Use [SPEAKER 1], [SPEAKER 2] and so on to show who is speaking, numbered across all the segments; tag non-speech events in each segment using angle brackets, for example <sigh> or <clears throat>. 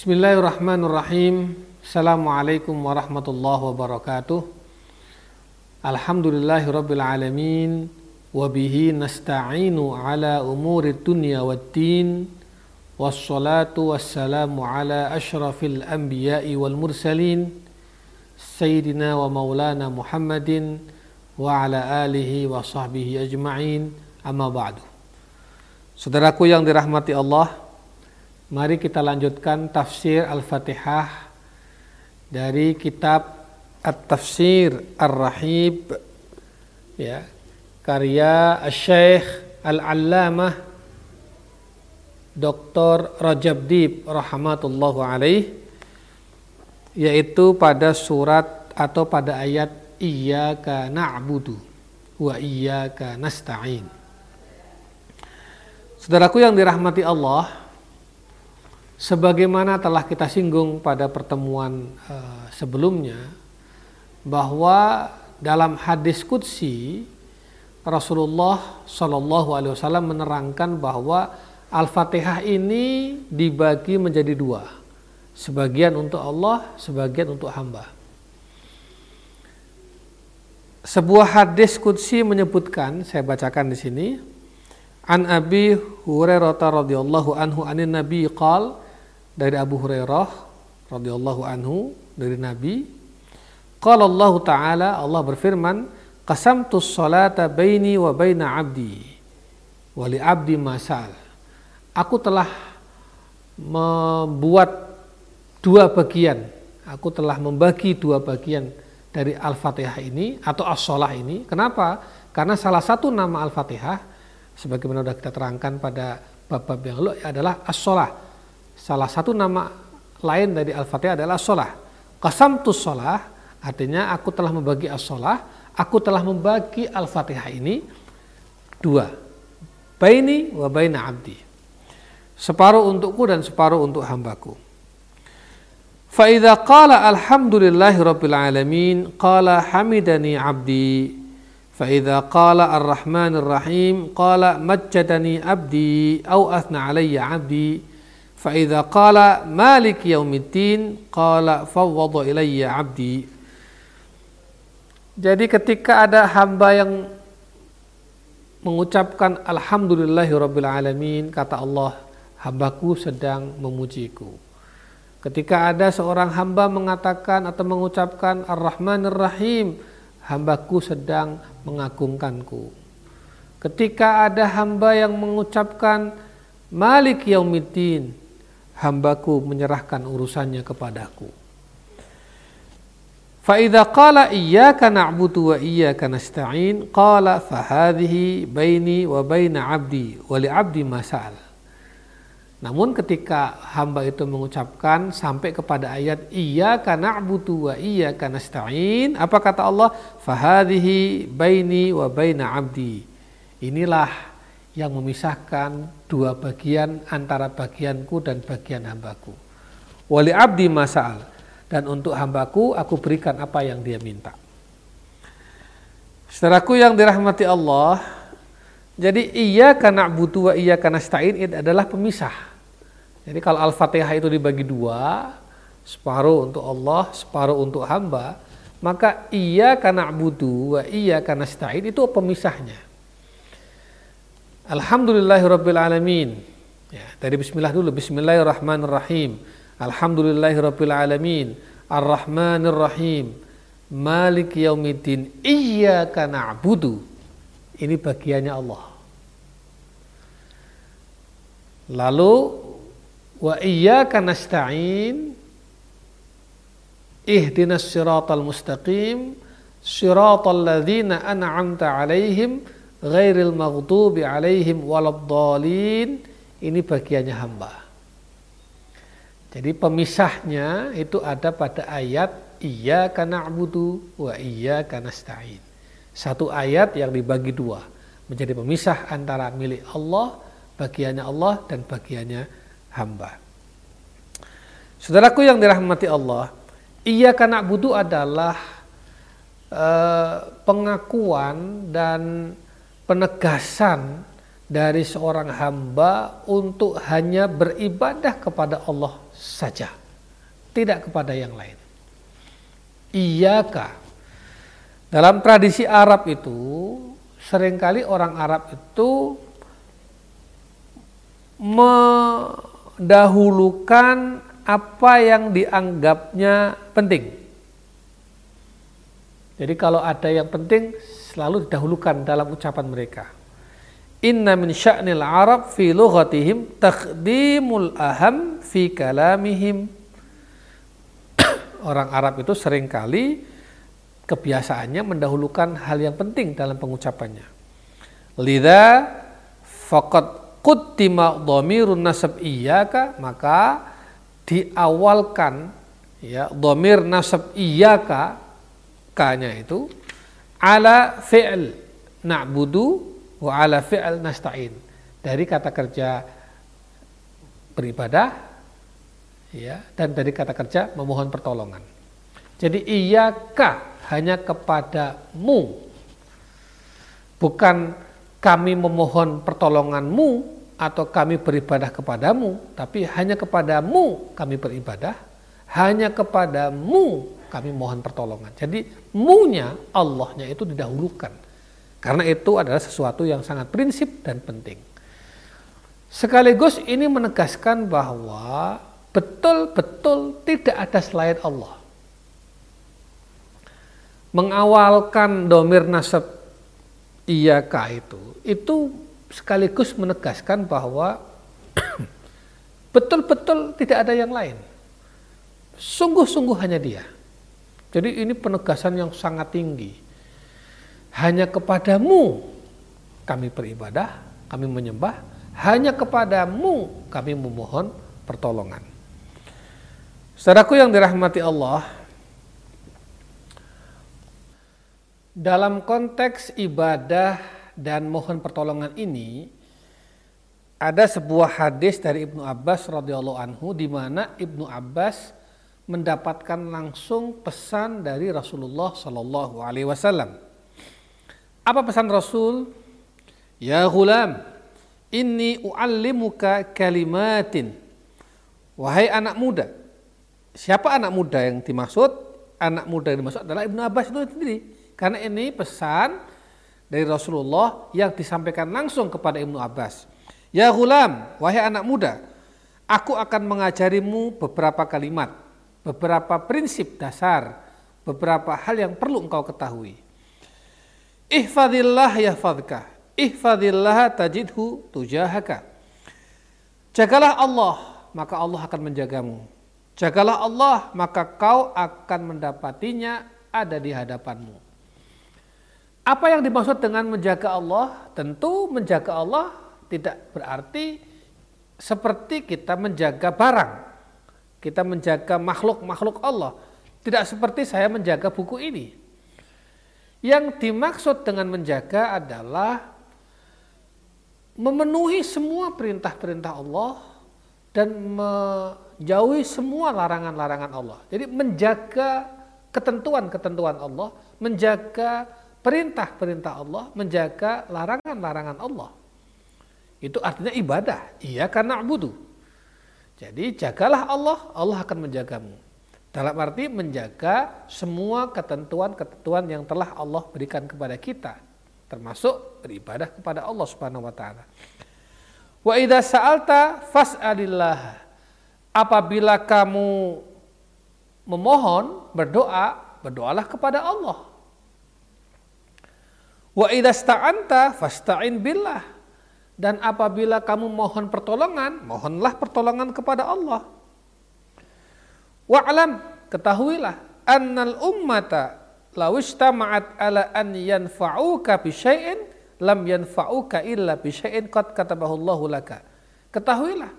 [SPEAKER 1] بسم الله الرحمن الرحيم السلام عليكم ورحمة الله وبركاته الحمد لله رب العالمين وبه نستعين على أمور الدنيا والدين والصلاة والسلام على أشرف الأنبياء والمرسلين سيدنا ومولانا محمد وعلى آله وصحبه أجمعين أما بعد Saudaraku yang dirahmati Allah, Mari kita lanjutkan tafsir Al-Fatihah dari kitab At-Tafsir Ar-Rahib ya, karya Syekh Al-Allamah Dr. Rajab Dib rahmatullahu alaih yaitu pada surat atau pada ayat iyyaka na'budu wa iyyaka nasta'in. Saudaraku yang dirahmati Allah, sebagaimana telah kita singgung pada pertemuan uh, sebelumnya bahwa dalam hadis qudsi Rasulullah Shallallahu Alaihi Wasallam menerangkan bahwa Al-Fatihah ini dibagi menjadi dua, sebagian untuk Allah, sebagian untuk hamba. Sebuah hadis qudsi menyebutkan, saya bacakan di sini, An Abi Hurairah radhiyallahu anhu anin Nabi qal dari Abu Hurairah radhiyallahu anhu dari Nabi qala Allah taala Allah berfirman qasamtu salata baini wa baina abdi wa li abdi masal aku telah membuat dua bagian. Aku telah membagi dua bagian dari Al-Fatihah ini atau as-shalah ini. Kenapa? Karena salah satu nama Al-Fatihah sebagaimana sudah kita terangkan pada bab-bab yang lalu adalah as-shalah salah satu nama lain dari Al-Fatihah adalah sholah. tu sholah artinya aku telah membagi as-sholah, aku telah membagi Al-Fatihah ini dua. Baini wa baina abdi. Separuh untukku dan separuh untuk hambaku. Fa'idha qala alhamdulillahi rabbil alamin qala hamidani abdi فإذا قال الرحمن الرحيم قال مجدني عبدي أو أثنى علي عبدي Fa'idha qala malik yaumiddin qala fawwadu ilayya abdi. Jadi ketika ada hamba yang mengucapkan Alhamdulillahi Rabbil Alamin, kata Allah, hambaku sedang memujiku. Ketika ada seorang hamba mengatakan atau mengucapkan Ar-Rahmanir Rahim, hambaku sedang mengagungkanku. Ketika ada hamba yang mengucapkan Malik Yaumiddin, hambaku menyerahkan urusannya kepadaku. Fa'idha qala iyyaka na'budu wa iyyaka nasta'in qala fahadhihi baini wa baina 'abdi wa li 'abdi masal. Namun ketika hamba itu mengucapkan sampai kepada ayat iyyaka na'budu wa iyyaka nasta'in, apa kata Allah? Fahadhihi baini wa baina 'abdi. Inilah yang memisahkan dua bagian antara bagianku dan bagian hambaku. Wali abdi masal dan untuk hambaku aku berikan apa yang dia minta. Saudaraku yang dirahmati Allah, jadi iya karena butuh iya karena stain itu adalah pemisah. Jadi kalau Al-Fatihah itu dibagi dua, separuh untuk Allah, separuh untuk hamba, maka iya karena butuh iya karena stain itu pemisahnya. Alhamdulillahirrabbilalamin. Ya, dari bismillah dulu. Bismillahirrahmanirrahim. Alhamdulillahirrabbilalamin. Ar-Rahmanirrahim. Malik yaumiddin. Iyaka na'budu. Ini bagiannya Allah. Lalu wa iyyaka nasta'in ihdinas siratal mustaqim siratal ladzina an'amta 'alaihim ghairil maghdubi alaihim waladhdallin ini bagiannya hamba. Jadi pemisahnya itu ada pada ayat iya karena abudu wa iya karena stain. Satu ayat yang dibagi dua menjadi pemisah antara milik Allah, bagiannya Allah dan bagiannya hamba. Saudaraku yang dirahmati Allah, iya karena abudu adalah uh, pengakuan dan penegasan dari seorang hamba untuk hanya beribadah kepada Allah saja, tidak kepada yang lain. Iyaka. Dalam tradisi Arab itu, sering kali orang Arab itu mendahulukan apa yang dianggapnya penting. Jadi kalau ada yang penting selalu didahulukan dalam ucapan mereka. Inna min sya'nil Arab fi lughatihim taqdimul aham fi kalamihim. <coughs> Orang Arab itu sering kali kebiasaannya mendahulukan hal yang penting dalam pengucapannya. Lidha faqad quttima dhamirun nasab iyyaka maka diawalkan ya dhamir nasab iyyaka ka-nya itu ala fi'l na'budu wa ala fi'l nasta'in dari kata kerja beribadah ya dan dari kata kerja memohon pertolongan. Jadi iyaka hanya kepadamu. Bukan kami memohon pertolonganmu atau kami beribadah kepadamu, tapi hanya kepadamu kami beribadah, hanya kepadamu kami mohon pertolongan. Jadi mu-nya Allahnya itu didahulukan karena itu adalah sesuatu yang sangat prinsip dan penting. Sekaligus ini menegaskan bahwa betul-betul tidak ada selain Allah. Mengawalkan domir nasab iyaka itu, itu sekaligus menegaskan bahwa <coughs> betul-betul tidak ada yang lain. Sungguh-sungguh hanya dia. Jadi ini penegasan yang sangat tinggi hanya kepadamu kami beribadah, kami menyembah, hanya kepadamu kami memohon pertolongan. Saudaraku yang dirahmati Allah, dalam konteks ibadah dan mohon pertolongan ini ada sebuah hadis dari Ibnu Abbas radhiyallahu anhu di mana Ibnu Abbas mendapatkan langsung pesan dari Rasulullah Shallallahu alaihi wasallam. Apa pesan Rasul? Ya gulam, inni uallimuka kalimatin. Wahai anak muda. Siapa anak muda yang dimaksud? Anak muda yang dimaksud adalah Ibnu Abbas itu sendiri. Karena ini pesan dari Rasulullah yang disampaikan langsung kepada Ibnu Abbas. Ya gulam, wahai anak muda, aku akan mengajarimu beberapa kalimat, beberapa prinsip dasar, beberapa hal yang perlu engkau ketahui. Ihfadillah yahfadka. Ihfadillah tajidhu tujahaka. Jagalah Allah, maka Allah akan menjagamu. Jagalah Allah, maka kau akan mendapatinya ada di hadapanmu. Apa yang dimaksud dengan menjaga Allah? Tentu menjaga Allah tidak berarti seperti kita menjaga barang. Kita menjaga makhluk-makhluk Allah. Tidak seperti saya menjaga buku ini. Yang dimaksud dengan menjaga adalah memenuhi semua perintah-perintah Allah dan menjauhi semua larangan-larangan Allah. Jadi menjaga ketentuan-ketentuan Allah, menjaga perintah-perintah Allah, menjaga larangan-larangan Allah. Itu artinya ibadah. Iya karena abudu. Jadi jagalah Allah, Allah akan menjagamu. Dalam arti menjaga semua ketentuan-ketentuan yang telah Allah berikan kepada kita, termasuk beribadah kepada Allah Subhanahu wa taala. Wa idza sa'alta fas'alillah. Apabila kamu memohon, berdoa, berdoalah kepada Allah. Wa idza sta'anta fasta'in billah. Dan apabila kamu mohon pertolongan, mohonlah pertolongan kepada Allah. Wa'lam, ketahuilah annal ummata law istama'at ala an yanfa'uka bi syai'in lam yanfa'uka illa bi syai'in qad katabahu Allahu laka. Ketahuilah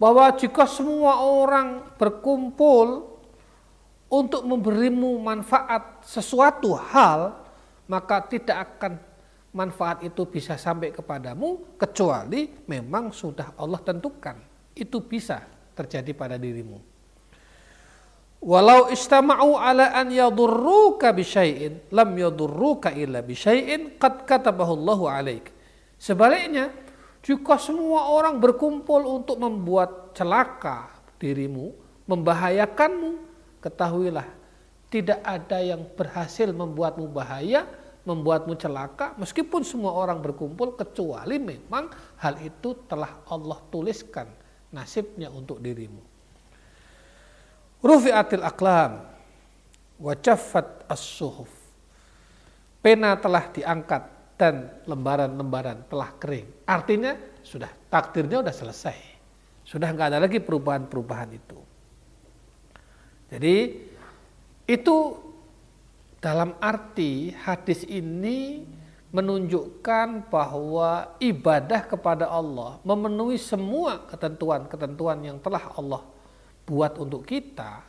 [SPEAKER 1] bahwa jika semua orang berkumpul untuk memberimu manfaat sesuatu hal, maka tidak akan manfaat itu bisa sampai kepadamu kecuali memang sudah Allah tentukan. Itu bisa terjadi pada dirimu. Walau istama'u ala an yadurruka bisyai'in lam yadurruka illa bisyai'in qad katabahu Allahu alaik. Sebaliknya, Jika semua orang berkumpul untuk membuat celaka dirimu, membahayakanmu, ketahuilah tidak ada yang berhasil membuatmu bahaya, membuatmu celaka, meskipun semua orang berkumpul, kecuali memang hal itu telah Allah tuliskan nasibnya untuk dirimu. Rufi'atil aklam, wajafat as-suhuf. Pena telah diangkat dan lembaran-lembaran telah kering. Artinya sudah takdirnya sudah selesai. Sudah nggak ada lagi perubahan-perubahan itu. Jadi itu dalam arti hadis ini menunjukkan bahwa ibadah kepada Allah memenuhi semua ketentuan-ketentuan yang telah Allah buat untuk kita,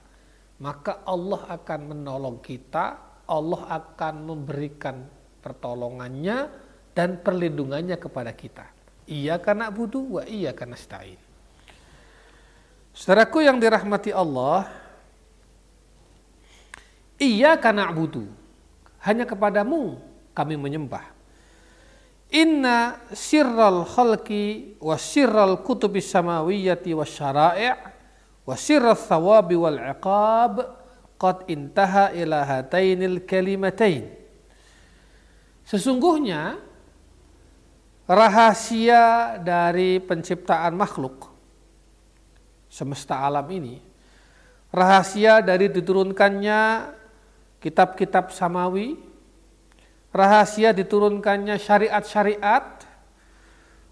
[SPEAKER 1] maka Allah akan menolong kita, Allah akan memberikan pertolongannya dan perlindungannya kepada kita. Iya karena butuh, iya karena stain. Saudaraku yang dirahmati Allah, Iya karena butuh. Hanya kepadamu kami menyembah. Inna sirral khalqi wa sirral kutubi samawiyati wa syara'i' wa sirral thawabi wal iqab qad intaha ila hatainil kalimatain. Sesungguhnya rahasia dari penciptaan makhluk semesta alam ini rahasia dari diturunkannya kitab-kitab samawi, rahasia diturunkannya syariat-syariat,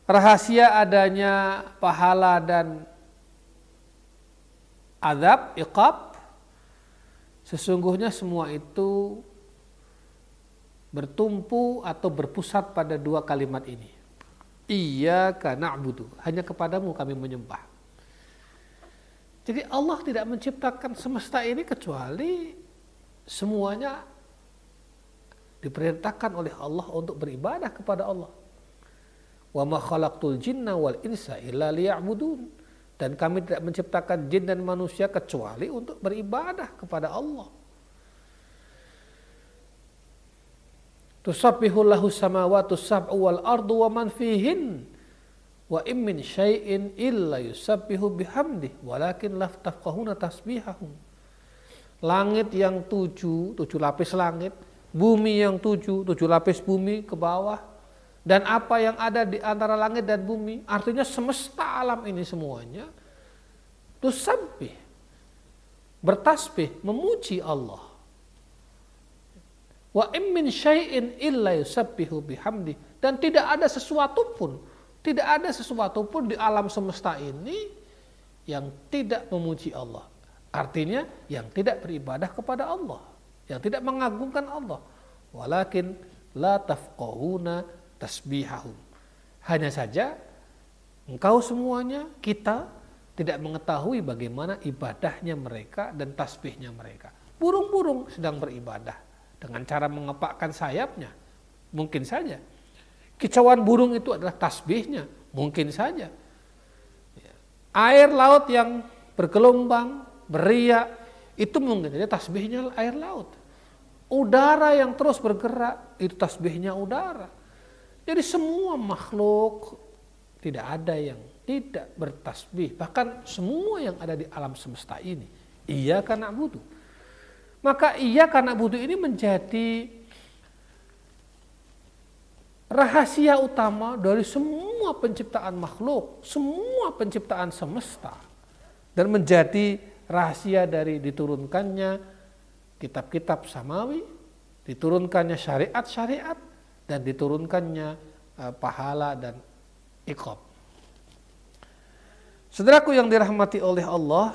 [SPEAKER 1] rahasia adanya pahala dan azab, iqab, sesungguhnya semua itu bertumpu atau berpusat pada dua kalimat ini. Iya karena butuh, hanya kepadamu kami menyembah. Jadi Allah tidak menciptakan semesta ini kecuali semuanya diperintahkan oleh Allah untuk beribadah kepada Allah. Wa ma khalaqtul jinna wal insa illa liya'budun. Dan kami tidak menciptakan jin dan manusia kecuali untuk beribadah kepada Allah. Tusabbihu lahu samawati sab'u wal ardu wa man fihin. Wa im min syai'in illa yusabbihu bihamdih walakin la tafqahuna tasbihahum langit yang tujuh, tujuh lapis langit, bumi yang tujuh, tujuh lapis bumi ke bawah, dan apa yang ada di antara langit dan bumi, artinya semesta alam ini semuanya, itu sampai bertasbih, memuji Allah. Wa min syai'in illa yusabbihu bihamdi. Dan tidak ada sesuatu pun, tidak ada sesuatu pun di alam semesta ini yang tidak memuji Allah. Artinya yang tidak beribadah kepada Allah, yang tidak mengagungkan Allah. Walakin la tafqahuna tasbihahum. Hanya saja engkau semuanya kita tidak mengetahui bagaimana ibadahnya mereka dan tasbihnya mereka. Burung-burung sedang beribadah dengan cara mengepakkan sayapnya. Mungkin saja. Kicauan burung itu adalah tasbihnya. Mungkin saja. Air laut yang bergelombang beriak, itu mungkin saja tasbihnya air laut. Udara yang terus bergerak, itu tasbihnya udara. Jadi semua makhluk tidak ada yang tidak bertasbih. Bahkan semua yang ada di alam semesta ini. Iya karena butuh. Maka iya karena butuh ini menjadi rahasia utama dari semua penciptaan makhluk, semua penciptaan semesta. Dan menjadi rahasia dari diturunkannya kitab-kitab samawi, diturunkannya syariat-syariat, dan diturunkannya uh, pahala dan ikob. Saudaraku yang dirahmati oleh Allah,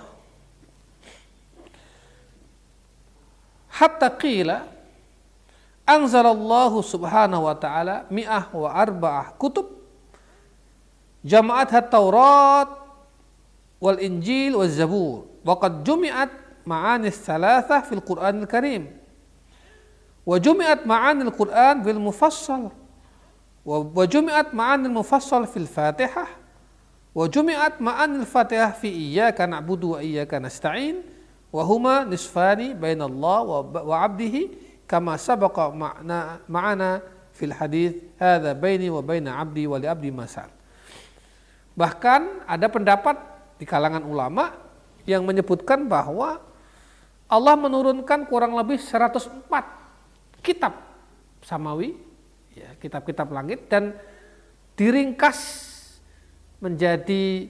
[SPEAKER 1] hatta qila anzalallahu subhanahu wa ta'ala mi'ah wa arba'ah kutub jama'at Taurat wal Injil wal Zabur Waqad jumi'at ma'anis salasah fil Qur'an al-Karim. Wa jumi'at ma'anil Qur'an fil mufassal. Wa jumi'at mufassal fil Fatihah. Wa jumi'at ma'anil Fatihah fi iyyaka na'budu wa iyyaka nasta'in. Wa huma nisfani bainallah wa 'abdihi kama sabaqa ma'na ma'ana fil hadis. Bahkan ada pendapat di kalangan ulama yang menyebutkan bahwa Allah menurunkan kurang lebih 104 kitab samawi, ya, kitab-kitab langit dan diringkas menjadi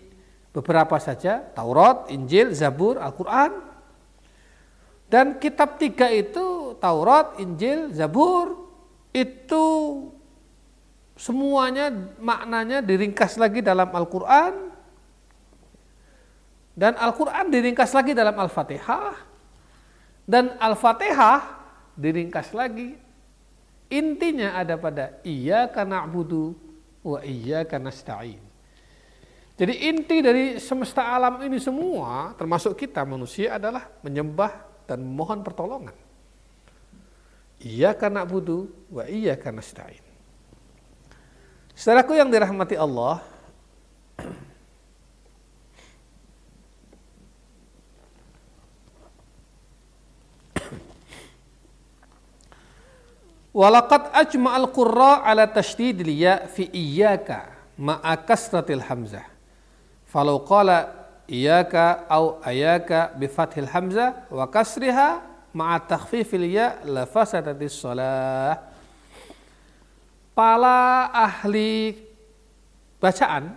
[SPEAKER 1] beberapa saja, Taurat, Injil, Zabur, Al-Quran. Dan kitab tiga itu, Taurat, Injil, Zabur, itu semuanya maknanya diringkas lagi dalam Al-Quran dan Al-Quran diringkas lagi dalam Al-Fatihah. Dan Al-Fatihah diringkas lagi. Intinya ada pada iya karena budu wa iya karena stain jadi inti dari semesta alam ini semua termasuk kita manusia adalah menyembah dan memohon pertolongan. Iya karena budu wa iya karena stain Saudaraku yang dirahmati Allah, Walaqad ajma'al qurra ala tashdid liya fi iyyaka ma'a kasratil hamzah. Falau qala iyyaka au ayaka bi fathil hamzah wa kasriha ma'a takhfifil ya la fasadatis shalah para ahli bacaan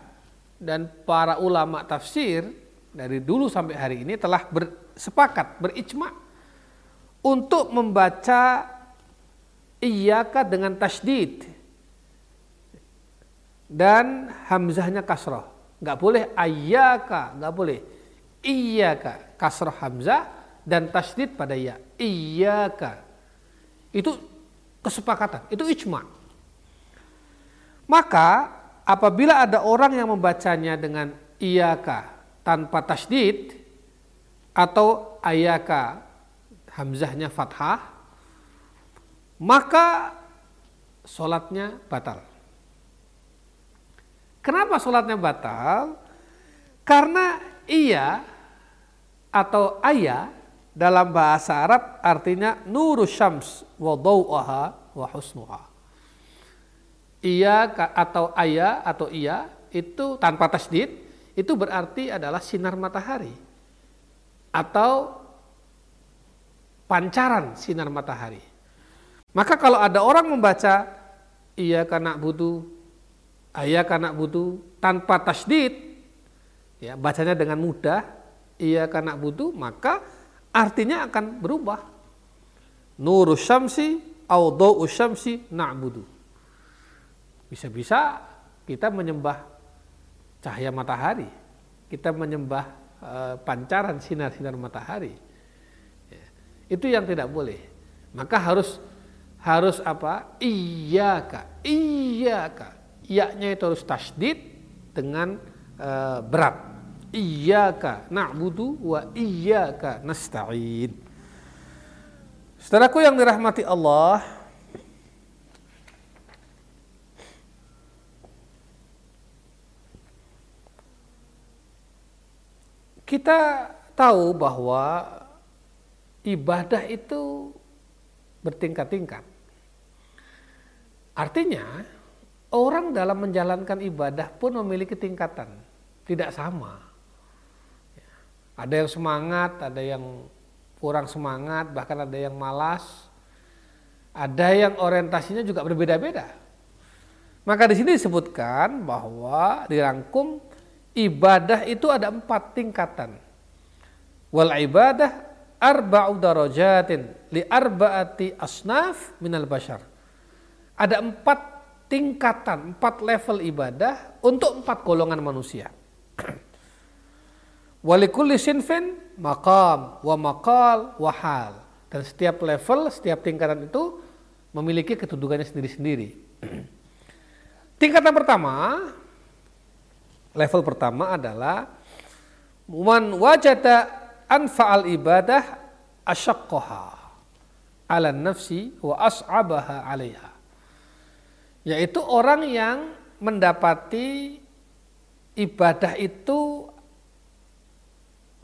[SPEAKER 1] dan para ulama tafsir dari dulu sampai hari ini telah bersepakat, berijma untuk membaca iyaka dengan tasdid dan hamzahnya kasroh. Nggak boleh ayaka, nggak boleh. Iyaka, kasroh hamzah dan tasdid pada ya. Iyaka. Itu kesepakatan, itu ijma. Maka apabila ada orang yang membacanya dengan iyaka tanpa tasdid atau ayaka hamzahnya fathah maka sholatnya batal. Kenapa sholatnya batal? Karena iya atau ayah dalam bahasa Arab artinya nurus syams wa wa husnuha iya atau ayah atau iya itu tanpa tasdid itu berarti adalah sinar matahari atau pancaran sinar matahari. Maka kalau ada orang membaca iya karena butuh ayah karena butuh tanpa tasdid ya bacanya dengan mudah iya karena butuh maka artinya akan berubah. Nurus syamsi au syamsi na'budu. Bisa-bisa kita menyembah cahaya matahari, kita menyembah e, pancaran sinar-sinar matahari. Ya. Itu yang tidak boleh. Maka harus harus apa? Iyaka, iyaka. Iyaknya itu harus tasdid dengan e, berat. Iyaka na'budu wa iyaka nasta'in. Saudaraku yang dirahmati Allah, Kita tahu bahwa ibadah itu bertingkat-tingkat. Artinya, orang dalam menjalankan ibadah pun memiliki tingkatan, tidak sama. Ada yang semangat, ada yang kurang semangat, bahkan ada yang malas. Ada yang orientasinya juga berbeda-beda. Maka di sini disebutkan bahwa dirangkum ibadah itu ada empat tingkatan. Wal ibadah arba'u darajatin li arba'ati asnaf minal bashar. Ada empat tingkatan, empat level ibadah untuk empat golongan manusia. <clears throat> Walikulli sinfin maqam wa maqal wa hal. Dan setiap level, setiap tingkatan itu memiliki kedudukannya sendiri-sendiri. <clears throat> Tingkatan pertama level pertama adalah man wajada anfa'al ibadah asyaqqaha ala nafsi wa as'abaha 'alaiha. Yaitu orang yang mendapati ibadah itu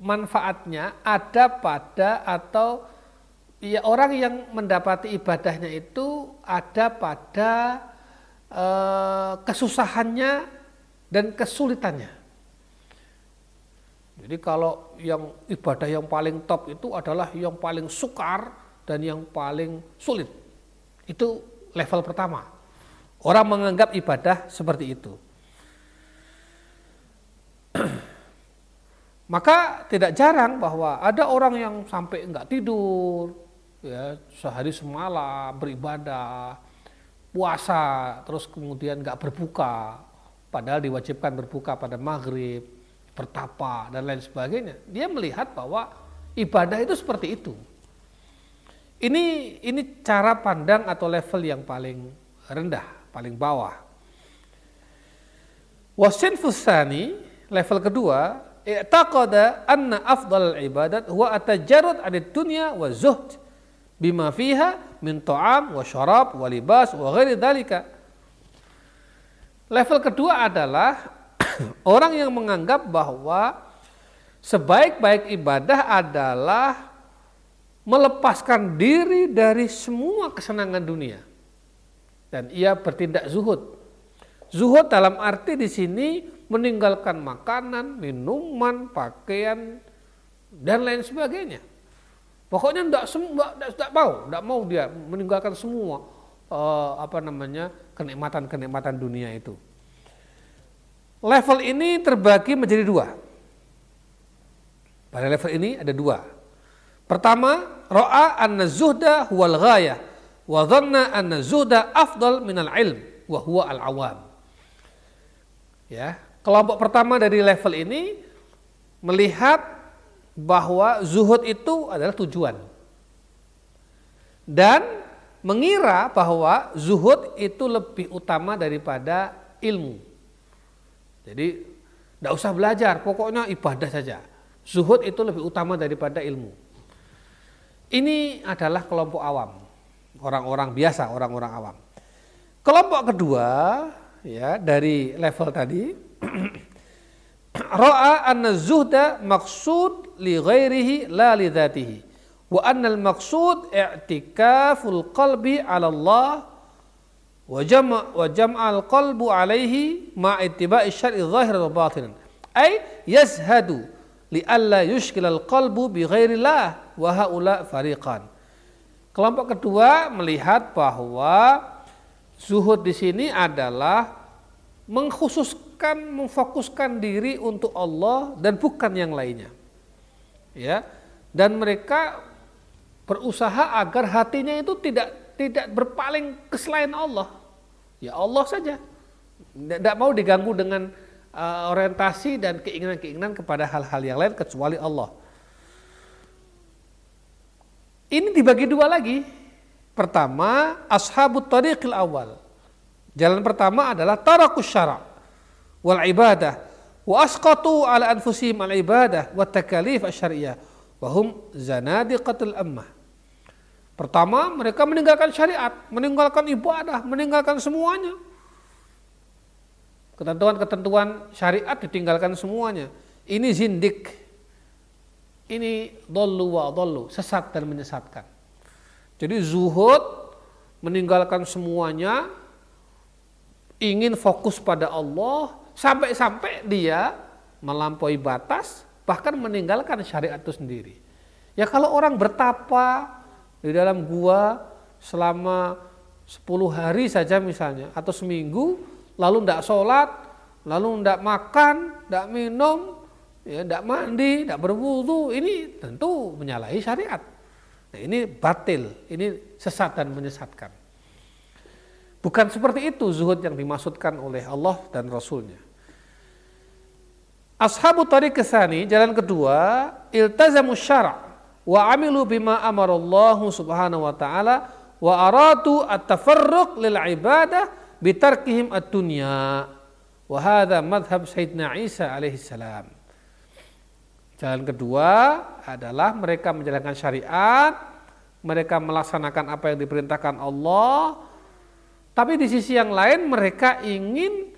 [SPEAKER 1] manfaatnya ada pada atau ya orang yang mendapati ibadahnya itu ada pada eh, kesusahannya dan kesulitannya. Jadi kalau yang ibadah yang paling top itu adalah yang paling sukar dan yang paling sulit. Itu level pertama. Orang menganggap ibadah seperti itu. <clears throat> Maka tidak jarang bahwa ada orang yang sampai enggak tidur, ya sehari semalam beribadah, puasa, terus kemudian enggak berbuka, padahal diwajibkan berbuka pada maghrib, bertapa dan lain sebagainya. Dia melihat bahwa ibadah itu seperti itu. Ini ini cara pandang atau level yang paling rendah, paling bawah. Wasin fusani level kedua, i'taqada anna afdal ibadat huwa atajarrud 'anid dunya wa zuhd bima fiha min ta'am wa syarab wa libas wa ghairi dhalika. Level kedua adalah orang yang menganggap bahwa sebaik-baik ibadah adalah melepaskan diri dari semua kesenangan dunia dan ia bertindak zuhud. Zuhud dalam arti di sini meninggalkan makanan, minuman, pakaian dan lain sebagainya. Pokoknya tidak semua, tidak mau, tidak mau dia meninggalkan semua uh, apa namanya kenikmatan-kenikmatan dunia itu. Level ini terbagi menjadi dua. Pada level ini ada dua. Pertama, ro'a anna zuhda huwal ghayah wa dhanna anna zuhda afdal minal ilm wa huwa al awam. Ya, kelompok pertama dari level ini melihat bahwa zuhud itu adalah tujuan. Dan mengira bahwa zuhud itu lebih utama daripada ilmu. Jadi tidak usah belajar, pokoknya ibadah saja. Zuhud itu lebih utama daripada ilmu. Ini adalah kelompok awam, orang-orang biasa, orang-orang awam. Kelompok kedua ya dari level tadi <clears throat> ra'a anna zuhda maksud li ghairihi la li dhatihi wa anna al maqsud i'tikaful qalbi 'ala Allah wa jama' wa jam'al qalbu 'alaihi ma ittiba'i syar'i zahir wa batinan ay yazhadu li alla yushkil al qalbu bi kelompok kedua melihat bahwa Zuhud di sini adalah mengkhususkan, memfokuskan diri untuk Allah dan bukan yang lainnya. Ya. Dan mereka berusaha agar hatinya itu tidak tidak berpaling ke selain Allah. Ya Allah saja. Tidak mau diganggu dengan uh, orientasi dan keinginan-keinginan kepada hal-hal yang lain kecuali Allah. Ini dibagi dua lagi Pertama, ashabut tariqil awal. Jalan pertama adalah tarakus syara' wal ibadah wa asqatu ala anfusihim al ibadah wa takalif asyariyah wa hum zanadiqatul ammah. Pertama, mereka meninggalkan syariat, meninggalkan ibadah, meninggalkan semuanya. Ketentuan-ketentuan syariat ditinggalkan semuanya. Ini zindik. Ini dollu wa dollu, sesat dan menyesatkan. Jadi zuhud meninggalkan semuanya, ingin fokus pada Allah, sampai-sampai dia melampaui batas, bahkan meninggalkan syariat itu sendiri. Ya kalau orang bertapa di dalam gua selama 10 hari saja misalnya, atau seminggu, lalu tidak sholat, lalu tidak makan, tidak minum, ya tidak mandi, tidak berwudu, ini tentu menyalahi syariat. Nah, ini batil, ini sesat dan menyesatkan. Bukan seperti itu zuhud yang dimaksudkan oleh Allah dan Rasulnya. Ashabu tariq kesani, jalan kedua, iltazamu syara' wa amilu bima amarallahu subhanahu wa ta'ala wa aratu at-tafarruq lil ibadah bitarkihim ad-dunya. Wa hadha madhab Sayyidina Isa alaihi salam. Jalan kedua adalah mereka menjalankan syariat, mereka melaksanakan apa yang diperintahkan Allah, tapi di sisi yang lain mereka ingin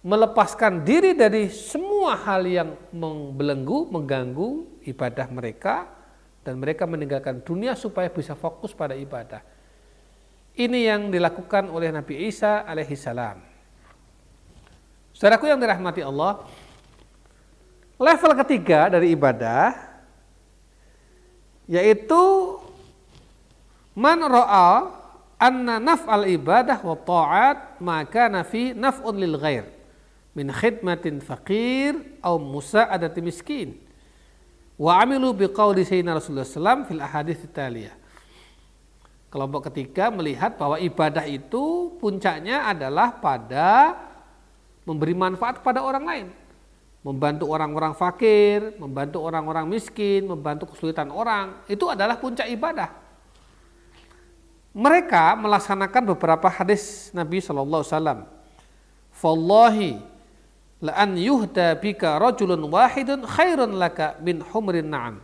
[SPEAKER 1] melepaskan diri dari semua hal yang membelenggu, mengganggu ibadah mereka, dan mereka meninggalkan dunia supaya bisa fokus pada ibadah. Ini yang dilakukan oleh Nabi Isa alaihi salam. Saudaraku yang dirahmati Allah, level ketiga dari ibadah yaitu man ra'a anna naf'al ibadah wa ta'at maka nafi naf'un lil ghair min khidmatin faqir au musa'adati miskin wa amilu biqauli sayyidina Rasulullah SAW fil ahadits taliyah kelompok ketiga melihat bahwa ibadah itu puncaknya adalah pada memberi manfaat kepada orang lain. Membantu orang-orang fakir, membantu orang-orang miskin, membantu kesulitan orang, itu adalah puncak ibadah. Mereka melaksanakan beberapa hadis Nabi Shallallahu Alaihi Wasallam. La an yuhda bika rajulun wahidun khairun laka min humrin na'am.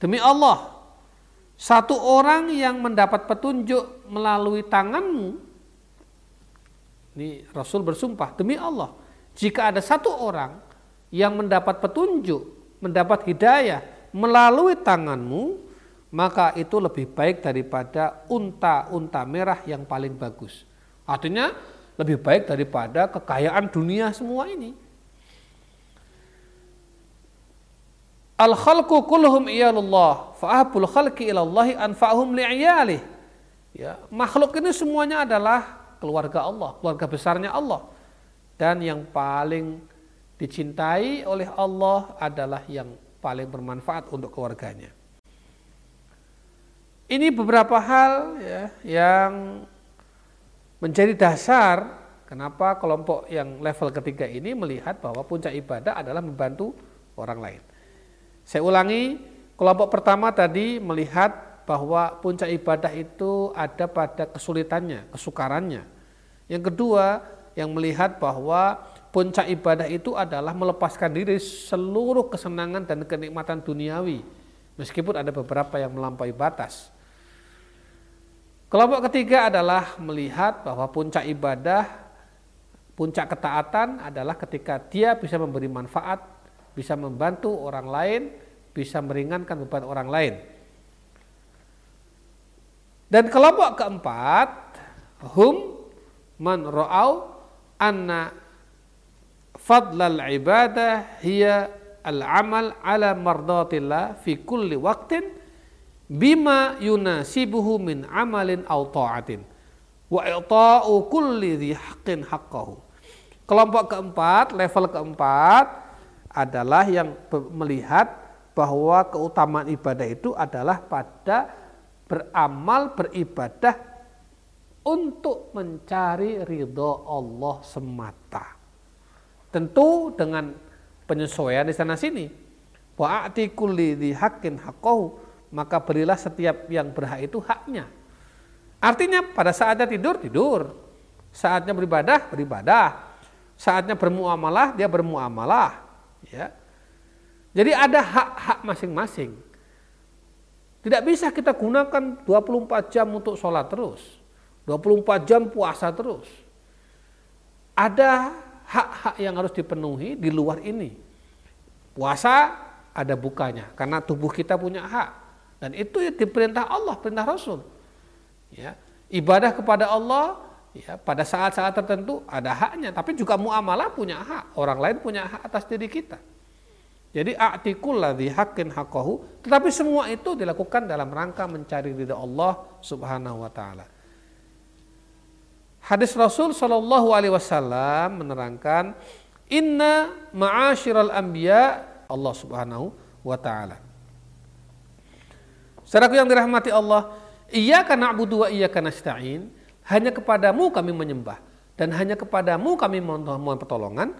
[SPEAKER 1] Demi Allah, satu orang yang mendapat petunjuk melalui tanganmu ini Rasul bersumpah demi Allah, jika ada satu orang yang mendapat petunjuk, mendapat hidayah melalui tanganmu, maka itu lebih baik daripada unta-unta merah yang paling bagus. Artinya lebih baik daripada kekayaan dunia semua ini. Al khalqu kulluhum iyalullah fa'abul khalqi ilallahi anfa'hum li'iyalih. Ya, makhluk ini semuanya adalah keluarga Allah, keluarga besarnya Allah. Dan yang paling dicintai oleh Allah adalah yang paling bermanfaat untuk keluarganya. Ini beberapa hal ya, yang menjadi dasar kenapa kelompok yang level ketiga ini melihat bahwa puncak ibadah adalah membantu orang lain. Saya ulangi, kelompok pertama tadi melihat bahwa puncak ibadah itu ada pada kesulitannya, kesukarannya. Yang kedua, yang melihat bahwa puncak ibadah itu adalah melepaskan diri seluruh kesenangan dan kenikmatan duniawi, meskipun ada beberapa yang melampaui batas. Kelompok ketiga adalah melihat bahwa puncak ibadah, puncak ketaatan adalah ketika dia bisa memberi manfaat, bisa membantu orang lain, bisa meringankan beban orang lain. Dan kelompok keempat, hum man ra'au anna fadlal ibadah hiya al-amal ala mardatillah fi kulli waqtin bima yunasibuhu min amalin aw ta'atin wa i'ta'u kulli dhi haqqin haqqahu. Kelompok keempat, level keempat adalah yang melihat bahwa keutamaan ibadah itu adalah pada beramal, beribadah untuk mencari ridho Allah semata. Tentu dengan penyesuaian di sana sini. Wa'ati kulli di hakin hakohu, maka berilah setiap yang berhak itu haknya. Artinya pada saatnya tidur, tidur. Saatnya beribadah, beribadah. Saatnya bermuamalah, dia bermuamalah. Ya. Jadi ada hak-hak masing-masing. Tidak bisa kita gunakan 24 jam untuk sholat terus. 24 jam puasa terus. Ada hak-hak yang harus dipenuhi di luar ini. Puasa ada bukanya karena tubuh kita punya hak. Dan itu diperintah Allah, perintah Rasul. Ya, ibadah kepada Allah ya pada saat-saat tertentu ada haknya, tapi juga muamalah punya hak. Orang lain punya hak atas diri kita. Jadi a'tikulladzi haqqin haqqahu, tetapi semua itu dilakukan dalam rangka mencari ridha Allah Subhanahu wa taala. Hadis Rasul Shallallahu alaihi wasallam menerangkan inna ma'asyiral anbiya Allah Subhanahu wa taala. Saudaraku yang dirahmati Allah, iyyaka na'budu wa iyyaka nasta'in, hanya kepadamu kami menyembah dan hanya kepadamu kami mohon pertolongan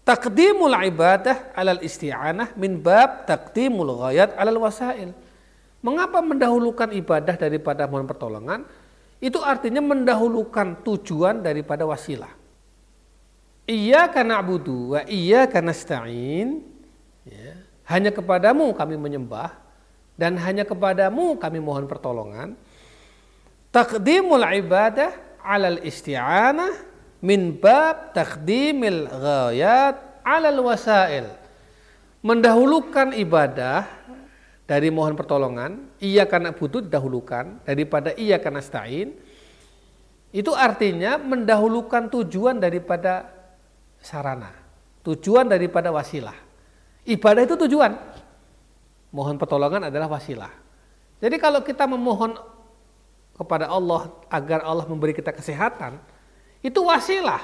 [SPEAKER 1] Takdimul ibadah alal isti'anah min bab takdimul ghayat alal wasail. Mengapa mendahulukan ibadah daripada mohon pertolongan? Itu artinya mendahulukan tujuan daripada wasilah. Iya karena abudu iya karena stain. Ya. Hanya kepadamu kami menyembah dan hanya kepadamu kami mohon pertolongan. Takdimul ibadah alal isti'anah min bab takdimil ghayat alal wasail. Mendahulukan ibadah dari mohon pertolongan, iya karena butuh didahulukan daripada iya karena stain. Itu artinya mendahulukan tujuan daripada sarana. Tujuan daripada wasilah. Ibadah itu tujuan. Mohon pertolongan adalah wasilah. Jadi kalau kita memohon kepada Allah agar Allah memberi kita kesehatan, itu wasilah.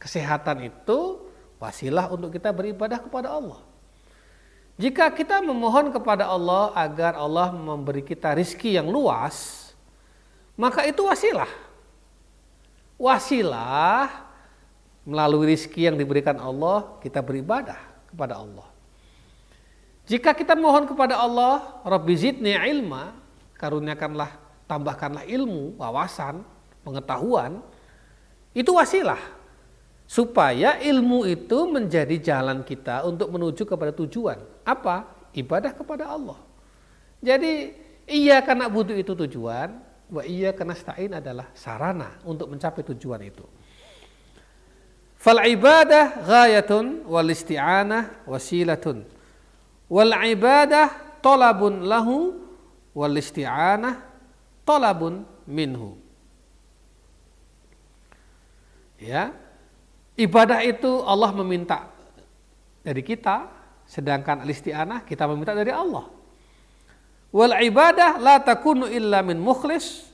[SPEAKER 1] Kesehatan itu wasilah untuk kita beribadah kepada Allah. Jika kita memohon kepada Allah agar Allah memberi kita rizki yang luas, maka itu wasilah. Wasilah melalui rizki yang diberikan Allah, kita beribadah kepada Allah. Jika kita mohon kepada Allah, Rabbi zidni ilma, karuniakanlah, tambahkanlah ilmu, wawasan, pengetahuan, itu wasilah supaya ilmu itu menjadi jalan kita untuk menuju kepada tujuan. Apa? Ibadah kepada Allah. Jadi iya karena butuh itu tujuan, wa iya karena stain adalah sarana untuk mencapai tujuan itu. Fal ibadah ghayatun wal isti'anah wasilatun. Wal ibadah talabun lahu wal isti'anah talabun minhu. Ya, Ibadah itu Allah meminta dari kita, sedangkan al-isti'anah kita meminta dari Allah. Wal ibadah la takunu illa min mukhlis,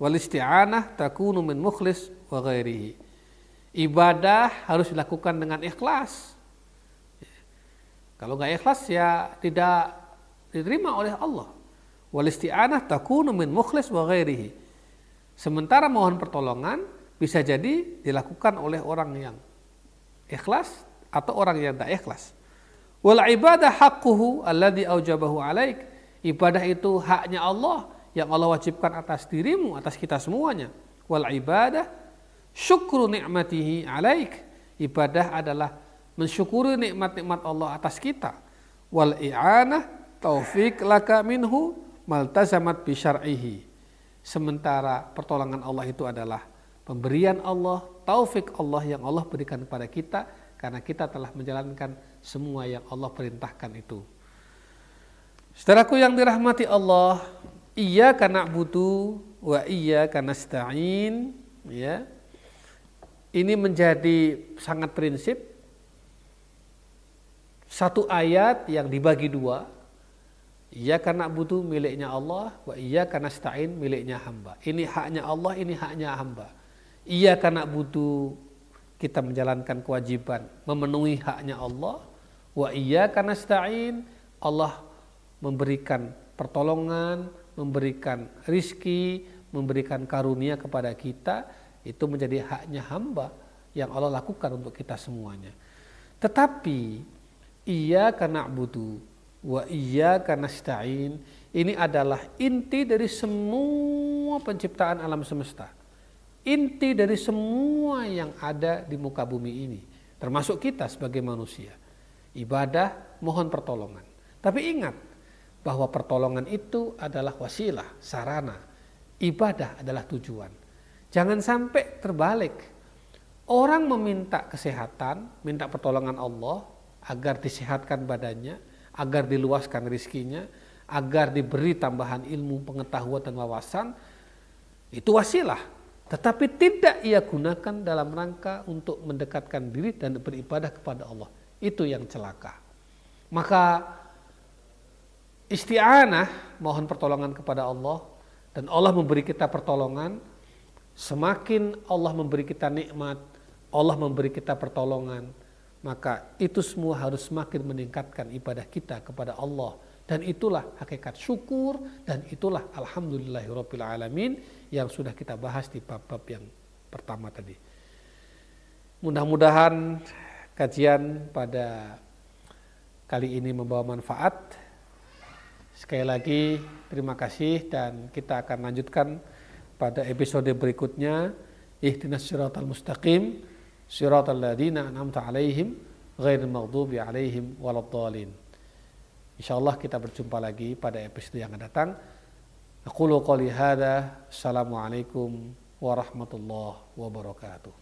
[SPEAKER 1] wal isti'anah takunu min mukhlis wa ghairihi. Ibadah harus dilakukan dengan ikhlas. Kalau nggak ikhlas ya tidak diterima oleh Allah. Wal isti'anah takunu min mukhlis wa ghairihi. Sementara mohon pertolongan bisa jadi dilakukan oleh orang yang ikhlas atau orang yang tak ikhlas. Wal ibadah haqquhu alladhi aujabahu alaik. Ibadah itu haknya Allah yang Allah wajibkan atas dirimu, atas kita semuanya. Wal ibadah syukru ni'matihi alaik. Ibadah adalah mensyukuri nikmat-nikmat Allah atas kita. Wal i'anah taufik laka minhu maltazamat bi syar'ihi. Sementara pertolongan Allah itu adalah pemberian Allah, taufik Allah yang Allah berikan kepada kita karena kita telah menjalankan semua yang Allah perintahkan itu. Saudaraku yang dirahmati Allah, iya karena butuh wa iya karena stain, ya. Ini menjadi sangat prinsip satu ayat yang dibagi dua. Iya karena butuh miliknya Allah, wa iya karena stain miliknya hamba. Ini haknya Allah, ini haknya hamba. Iya karena butuh kita menjalankan kewajiban memenuhi haknya Allah. Wa iya karena stain Allah memberikan pertolongan, memberikan rizki, memberikan karunia kepada kita itu menjadi haknya hamba yang Allah lakukan untuk kita semuanya. Tetapi iya karena butuh wa iya karena stain ini adalah inti dari semua penciptaan alam semesta inti dari semua yang ada di muka bumi ini, termasuk kita sebagai manusia. Ibadah mohon pertolongan. Tapi ingat bahwa pertolongan itu adalah wasilah, sarana. Ibadah adalah tujuan. Jangan sampai terbalik. Orang meminta kesehatan, minta pertolongan Allah agar disehatkan badannya, agar diluaskan rizkinya, agar diberi tambahan ilmu, pengetahuan dan wawasan, itu wasilah tetapi tidak ia gunakan dalam rangka untuk mendekatkan diri dan beribadah kepada Allah. Itu yang celaka. Maka isti'anah mohon pertolongan kepada Allah dan Allah memberi kita pertolongan semakin Allah memberi kita nikmat Allah memberi kita pertolongan maka itu semua harus semakin meningkatkan ibadah kita kepada Allah dan itulah hakikat syukur dan itulah alhamdulillahirabbil alamin yang sudah kita bahas di bab-bab yang pertama tadi. Mudah-mudahan kajian pada kali ini membawa manfaat. Sekali lagi terima kasih dan kita akan lanjutkan pada episode berikutnya ihdinas siratal mustaqim siratal ladzina an'amta alaihim ghairil maghdubi alaihim waladdallin. Insyaallah kita berjumpa lagi pada episode yang akan datang. Aku qali hadza. Assalamualaikum warahmatullahi wabarakatuh.